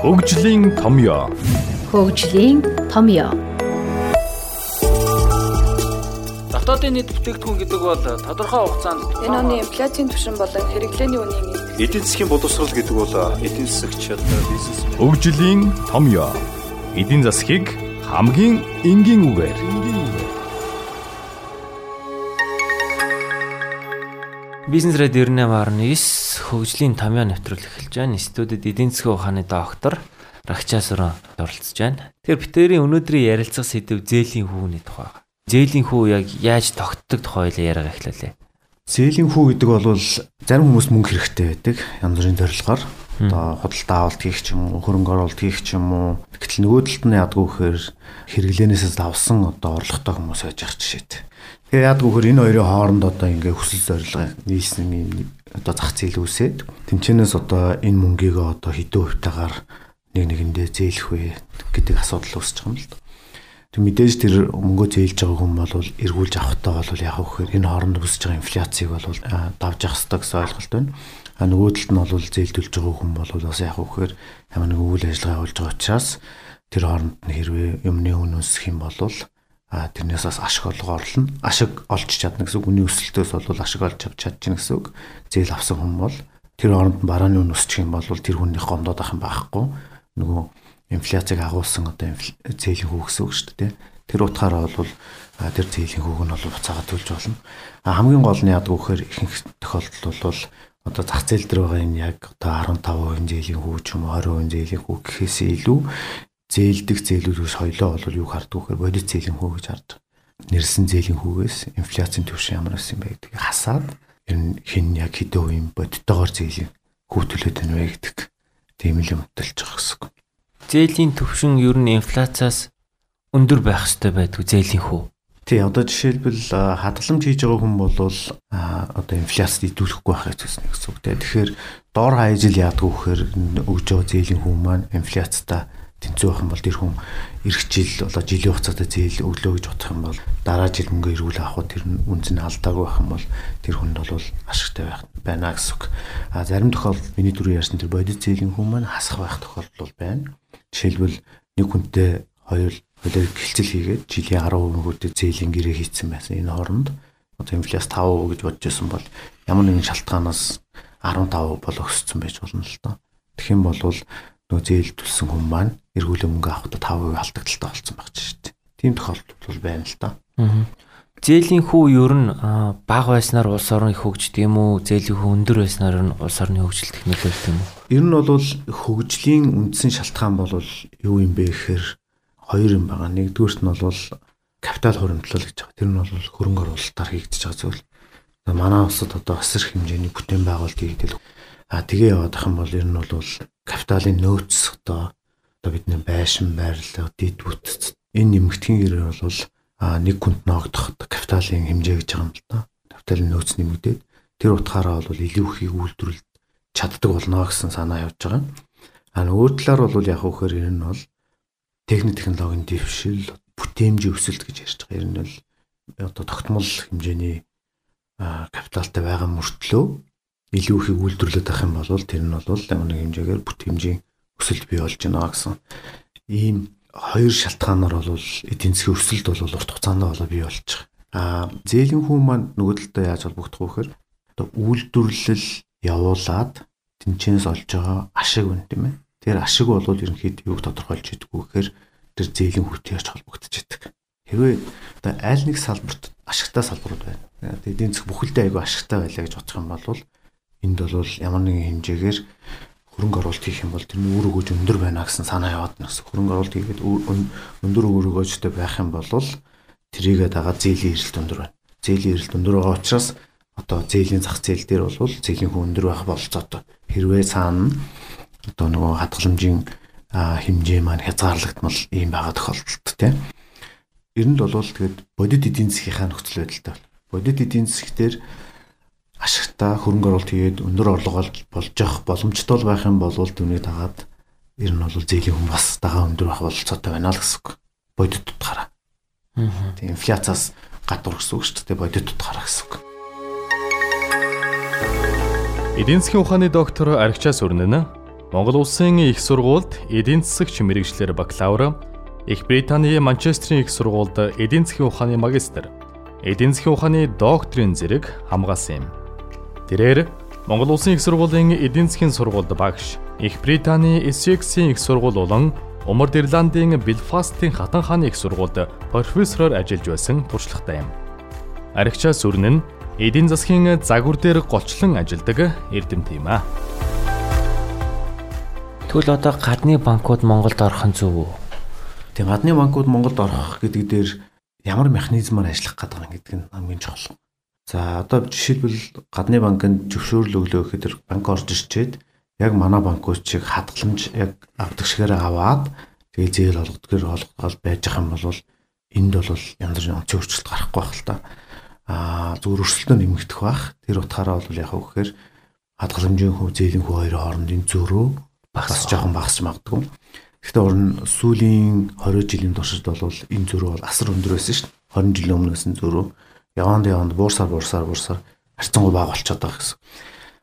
Хөгжлийн томьёо. Хөгжлийн томьёо. Дотоодын нийт бүтээгдэхүүн гэдэг бол тодорхой хугацаанд Энэ оны инфляцийн түвшин болон хэрэглээний үнийн эд эдийн засгийн боловсрол гэдэг бол эдийн засаг чадвар бизнес Хөгжлийн томьёо. Эдийн засгийг хамгийн энгийн үгээр. Бизнес радио 98.9 хөгжлийн томьёо нэвтрүүлэг эхэлж байна. Студид эдийн засгийн ухааны доктор Рахчаас өрөө оролцож байна. Тэгэхээр битэрийн өнөөдрийн ярилцах сэдв зээлийн хүүний тухай. Зээлийн хүү яг яаж тогтдог тухай яриага эхлүүлээ. Зээлийн хүү гэдэг бол зарим хүмүүс мөнгө хэрэгтэй байдаг. Янз бүрийн зорилгоор одоо худалдаа авалт хийх ч юм уу, хөрөнгө оруулалт хийх ч юм уу. Гэтэл нөгөө талд нь ядгүй гэхээр хэрэглэнээсээ давсан одоо орлоготой хүмүүс байж ах жишээд. Тэгээ ядгүй гэхээр энэ хоёрын хооронд одоо ингээ хүсэл зорилго нийлсэн юм одоо зах зээл үүсээд тэмчэнээс одоо энэ мөнгийг одоо хэдэн хувьтайгаар нэг нэгэндээ зээлэх вэ гэдэг асуудал үүсэж байгаа юм л да. Тэг мэдээж тэр мөнгөө зээлж байгаа хүн бол эргүүлж авахтаа бол яг хөөр энэ хооронд үүсэж байгаа инфляцийг бол давж явах хэрэгтэй гэсэн ойлголт байна. А нөгөө талд нь бол зээлдүүлж байгаа хүн бол бас яг хөөр ямар нэг үйл ажиллагаа явуулж байгаа учраас тэр хооронд нь хэрвээ юмны үн өсөх юм бол а тэрнээс бас ашиг олго орлно. Ашиг олж чадна гэсэн үг. Үний өсөлтөөс бол ашиг олж чадчихна гэсэн үг. Зээл авсан хүн бол тэр хооронд барааны үн өсчих юм бол тэр хүнийх гомдоод ах юм байхгүй. Нөгөө инфляцийг агуулсан одоо зээлийн хүү гэсэн үг шүү дээ. Тэр утгаараа бол тэр зээлийн хүүг нь бол буцаага төлж болно. А хамгийн гол нь яадаг вөхөр ихэнх тохиолдолд бол одоо зах зээл дээр байгаа энэ яг одоо 15% зээлийн хүү ч юм уу 20% зээлийн хүү гэхээс илүү зээлдэг зээлүүдээс хоёлоо бол юу хардаг вөхөр бодит зээлийн хүү гэж хардаг. Нэрсэн зээлийн хүүгээс инфляцийн түвшин ямар байсан бэ гэдгийг хасаад ер нь хэн яг хэдэн үеийн бодиттойгоор зээлийн хүү төлөөд байна вэ гэдэг тийм л юм төлж байгаа гэсэн. Зээлийн төвшин ер нь инфляцаас өндөр байх ёстой байдгүй зээлийн хүү. Тий одоо жишээлбэл хадгаламж хийж байгаа хүн бол одоо инфляцид идэвхрэхгүй байхыг төснө гэсэн үг те. Тэгэхээр дор хаяжил яадгүй гэхээр өгж байгаа зээлийн хүн маань инфляцтай тэнцүү байх юм бол тэр хүн эх жил болоо жилийн хугацаатай зээл өглөө гэж бодох юм бол дараа жил мөнгө эргүүл авах тэр нь үнц нь алдаагүй байх юм бол тэр хүнд бол ашигтай байх байна гэсэн үг. А зарим тохиолдолд миний түрүү ярьсан тэр бодит зээлийн хүн маань хасах байх тохиолдол байна. Жишээлбэл нэг хүнтэй хоёр хөлөө хилцэл хийгээд жилийн 10% хүртэл зээлийн гэрээ хийцэн байсан. Энэ хооронд одоо инфляц 5% гэж бодож байсан бол ямар нэгэн шалтгаанаас 15% бол өссөн байж болно л доо. Тэгэх юм бол нөө зээл төлсөн хүн маань эргүүлээ мөнгө авахдаа 5% алдагдaltaй болсон чинь шүү дээ. Тийм тохиолдол бол байна л доо. Зээлийн хүү ер нь бага байснаар улс орны хөгждөг юм уу? Зээлийн хүү өндөр байснаар нь улс орны хөгжилт нөлөөлдөг юм уу? Ер нь бол хөгжлийн үндсэн шалтгаан бол юу юм бэ гэхээр хоёр юм байгаа. Нэгдүгürt нь бол капитал хуримтлал гэж байгаа. Тэр нь бол хөрөнгө оруулалтаар хийгдэж байгаа зүйл. Манай улсад одоо асар их хэмжээний бүтээн байгуулалт хийгдэл. А тэгээ яваад ах юм бол ер нь бол капиталын нөөц одоо одоо бидний байшин байрлал, дэд бүтц энэ нэмэгдэхин гэрээр бол а нэг хүнд ногдох капиталын хэмжээ гэж байгаа юм л да. Капиталын нөөц нэмэгдээд тэр утгаараа бол илүү ихийг үйлдвэрлэж чаддаг болно гэсэн санаа явж байгаа. А нөгөө талаар бол яг хөөхөр ер нь бол техник технологийн дэвшил, бүтээмжийн өсөлт гэж ярьж байгаа. Ер нь бол одоо тогтмол хэмжээний капиталтай байгаа мөртлөө илүү ихийг үйлдвэрлээд авах юм бол тэр нь бол нэг хэмжээгээр бүтээмжийн өсөлт бий болж байна гэсэн ийм хоёр шалтгаанаар бол эдийн засгийн өсөлт бол урт хугацаанд болоо бий болж байгаа. А зээлийн хүн маань нөгөө талдаа яаж холбогдох вэ гэхээр одоо үйлдвэрлэл явуулаад тэнцэнээс олж байгаа ашиг үн тийм ээ. Тэр ашиг бол ерөнхийдөө юуг тодорхойлж идэггүй гэхээр тэр зээлийн хүнтэй яаж холбогдож идэг. Хэрвээ одоо аль нэг салбарт ашигтай салбарууд байна. Эдийн засаг бүхэлдээ айгүй ашигтай байлаа гэж бодох юм бол энд бол ямар нэгэн хэмжээгээр хөрөнгө оруулалт хийх юм бол тэрний үр өгөөж өндөр байна гэсэн санаа яваад нас. Хөрөнгө оруулалт хийгээд өндөр үр өгөөжтэй байх юм бол тэрийгээ дагаад зээлийн эрэлт өндөр байна. Зээлийн эрэлт өндөр байгаа учраас одоо зээлийн зах зээл дээр бол зээлийн хүн өндөр байх болцоотой. Хэрвээ цаана одоо нөгөө хадгаламжийн хэмжээ маань хязгаарлагдмал ийм байгаа тохиолдолд тийм. Ер нь бол тэгээд бодит эдийн засгийнхаа нөхцөл байдалтай. Бодит эдийн засгтэр ашигтай хөрөнгө оруулалт хийгээд өндөр орлого болж явах боломжтой байх юм бол түүнийг дагаад ер нь бол зээлийн хүн бас дагаа өндөр байх болцоотой байна л гэсэн үг. Бодит утгаараа. Тийм инфляцаас гадуур гэсэн үг шүү дээ бодит утгаараа гэсэн үг. Эдийн засгийн ухааны доктор Архичаас өрнөнө Монгол Улсын их сургуульд эдийн засагч мэрэгчлэр бакалавр, Их Британий Манчестерийн их сургуульд эдийн засгийн ухааны магистр, эдийн засгийн ухааны докторийн зэрэг хамгаалсан юм. Тэрээр Монгол Улсын их сургуулийн эдийн засгийн сургуульд багш, Их Британий Essex-ийн их сургууль болон Умард Ирландын Белфастын хатан хааны их сургуульд профессороор ажиллаж байсан туршлагатай юм. Аригчаа сүрэн нь эдийн засгийн загвар дээр голчлон ажилладаг эрдэмт юм а. Тэгвэл одоо гадны банкуд Монголд орох нь зөв үү? Тэгээ гадны банкуд Монголд орох гэдэг дээр ямар механизмаар ажиллах гэдэг нь гэдэг нь хамгийн чухал. За одоо жишээлбэл гадны банкнд зөвшөөрөл өглөө гэхэд банк орж ирчээд яг манай банкуд чиг хадгаламж яг авдаг шигээр аваад тэгээ зээл олгодгоор олгоод байж байгаа юм бол энд бол янз бүрийн онцгой өөрчлөлт гарахгүй байх л та. Аа зүгээр өрсөлдөө нэмэгдэх бах. Тэр утгаараа бол яг үгээр хадгаламжийн хөв зээлийн хөв хоёрын хоорондын зөрөө бас жоохон багасч магадгүй. Гэхдээ уран сүүлийн 20 жилийн туршид бол энэ зөрүү бол асар өндөр байсан шүү дээ. 20 жилийн өмнөөс нь зөрүү яванд яванд буурсаар буурсаар буурсаар харьцангуй бага болчиход байгаа гэсэн.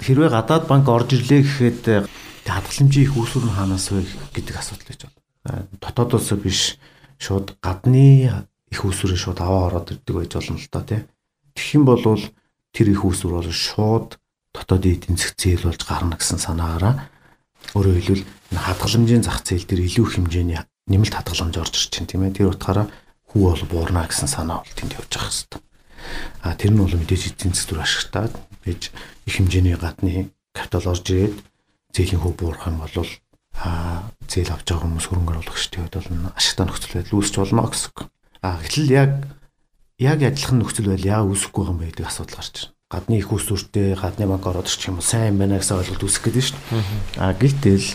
Хэрвээ гадаад банк орж ирлээ гэхэд хадгаламжийн их үүсвэр нь хаанаас вэ гэдэг асуудал байж байна. Дотоодоос биш шууд гадны их үүсвэрээ шууд аваа ороод ирдэг байж болно л доо тий. Тэгэх юм бол тэр их үүсвэр бол шууд дотоодын эдийн засаг зээл болж гарна гэсэн санаагаараа өөрөөр хэлбэл хадгаламжийн зах зээл дээр илүү их хэмжээний нэмэлт хадгаламж орж ирж байна тийм ээ. Тэр утгаараа хүү бол буурна гэсэн санаа бол тэнд явж байгаа хэвээр. А тэр нь бол мэдээж засаг төр ашигтаад байж их хэмжээний гадны капитал орж ирээд зээлийн хүү буурах юм бол а зээл авч байгаа хүмүүс хөрөнгө оруулагчдын хувьд бол ашигтай нөхцөл байдал үүсч болно гэсэн. А гэтэл яг яг адилхан нөхцөл байдал яа үүсэхгүй байгаа юм бэ гэдэг асуудал гарч ирнэ гадны их усүртэй гадны банк ороод ирчих юм сайн байна гэсэн ойлголт үүсэх гэдэг шүү дээ. А гэтэл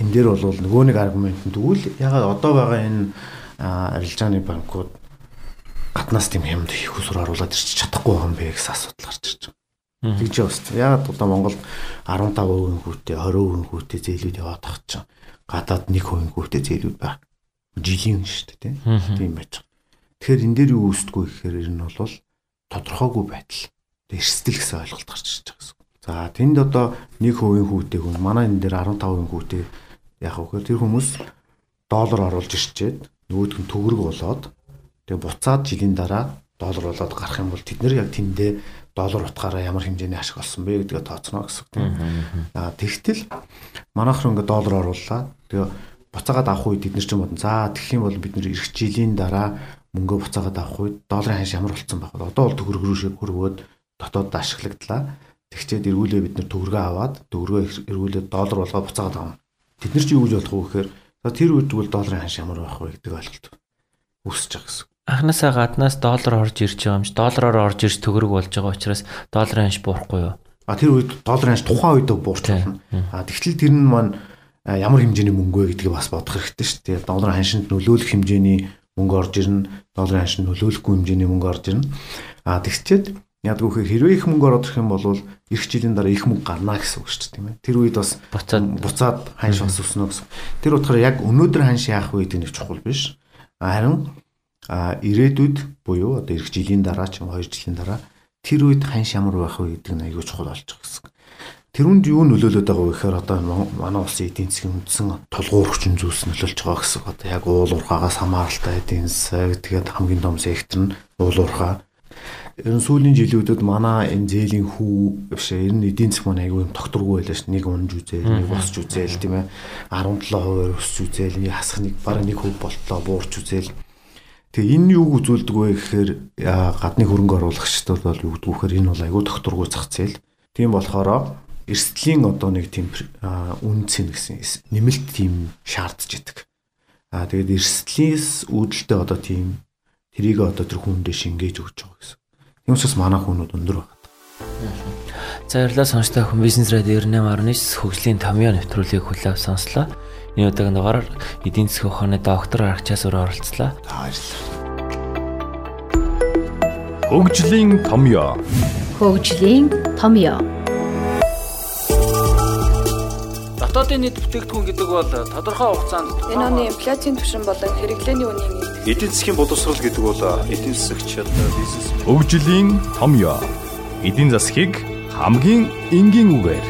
энэ дээр бол нөгөө нэг аргумент нь тэгвэл ягаад одоо байгаа энэ арилжааны банкуд гаднаас тийм хямд их усүр оруулаад ирчих чадахгүй юм бэ гэсэн асуудал гарч ирж байгаа. Тэгж явсан. Ягаад одоо Монголд 15% хүүтэй 20% хүүтэй зээлүүд яваад тах чинь гадаад 1% хүүтэй зээлүүд байна. Жилийн шүү дээ тийм байж байгаа. Тэгэхээр энэ дээр юу үүсдэггүй гэхээр энэ нь бол тодорхойгүй байдал эрсдэл гэсэн ойлголт гарч ирж байгаа гэсэн. За тэнд одоо 1% хүүтэй хүн манай энэ дээр 15% хүүтэй яг үхээр тэр хүмүүс доллар оруулж ирчээд нөгөөдг нь төгрөг болоод тэгээ буцаад жилийн дараа доллар болоод гарах юм бол тэд нэр яг тэндээ доллар утгаараа ямар хэмжээний ашиг олсон бэ гэдгээ тооцно гэсэн үг тийм. Аа тэгтэл манайхар ингээд доллар орууллаа. Тэгээ буцаагаад авах үед бид нар ч юм бодсон. За тэгэх юм бол бид нэр эх жилийн дараа мөнгөө буцаагаад авах үед долларын ханш ямар болцсон байх вэ? Одоо бол төгрөг рүү хөрвөөд дотоодд ашиглагдлаа. Тэгчээд эргүүлээ бид нар төгрөгөө аваад төгрөгөө эргүүлээд доллар болгоо буцаагаад авна. Тэд нар чи юу гэж болох вэ гэхээр тэр үед бол долларын ханш ямар байх вэ гэдэг ойлголт үүсэж байгаа гэсэн. Анхнаасаа гаднаас доллар орж ирж байгаа юм чи доллараар орж ирж төгрөг болж байгаа учраас долларын ханш буурахгүй юу? А тэр үед долларын ханш тухайн үед буурч байна. А тэгтэл тэр нь маань ямар хэмжээний мөнгө вэ гэдгийг бас бодох хэрэгтэй шүү дээ. Долларын ханшинд нөлөөлөх хэмжээний мөнгө орж ирнэ. Долларын ханшинд нөлөөлөхгүй хэмжээний мөнгө орж ирнэ. А тэгчээд Ядгүй хэр хэрвээ их мөнгө ороод ирэх юм бол эх жилийн дараа их мөнгө гарна гэсэн үг шүү дээ тийм ээ. Тэр үед бас буцаад буцаад ханш бас өснө гэсэн. Тэр утгаараа яг өнөөдөр ханш яах вэ гэдэг нь чухал биш. Харин а ирээдүйд буюу одоо эх жилийн дараа ч юм 2 жилийн дараа тэр үед ханш ямар байх вэ гэдэг нь аягүй чухал болж байгаа гэсэн. Тэрүнд юу нөлөөлөд байгаа вэ гэхээр одоо манай улсын эдийн засгийн үндсэн тулгуурхчин зүйлс нөлөөлж байгаа гэсэн. Одоо яг уул уурхаагаас хамааралтай эдийн засаг тэгээд хамгийн том сектор нь уул уурхаа ер нь сүүлийн жилүүдэд манай энэ зээлийн хүү биш ер нь эдийн засаг маань аягүй юм тогтургүй байлаа ш. Нэг унж үзээл, нэг босч үзээл тийм ээ. 17% өсч үзээл, нэг хасах нэг бараг нэг хөв болтлоо буурч үзээл. Тэгээ энэ юуг үзүүлдэг вэ гэхээр гадны хөрөнгө оруулагчдад бол юу гэдэг вэхээр энэ бол аягүй тогтургүй зах зээл. Тийм болохоор эрсдлийн одоо нэг тийм үнцэн гэсэн нэмэлт тийм шаардж идэг. Аа тэгээд эрсдлээс үүдэлтэй одоо тийм тэрийг одоо тэр хүндээ шингээж өгч байгаа гэсэн. Тийм учраас манай хүнүүд өндөр байна. За баярлалаа сонсогч хүн бизнес радио 98.9 хөгжлийн томьёо нэвтрүүлгийг хүлээв сонслоо. Энэ удаагийн дугаараар эдийн засгийн ухааны доктор Арчаас өр оролцлоо. баярлалаа. Хөгжлийн томьёо. Хөгжлийн томьёо. Дотоодын нийт бүтээгдэхүүн гэдэг бол тодорхой хугацаанд Энэ оны инфляцийн түвшин болон хэрэглээний үнийн эд Эдийн засгийн боловсрол гэдэг бол эдийн засагчид бизнес Хөгжлийн томьёо. Эдийн засгийг хамгийн энгийн үгээр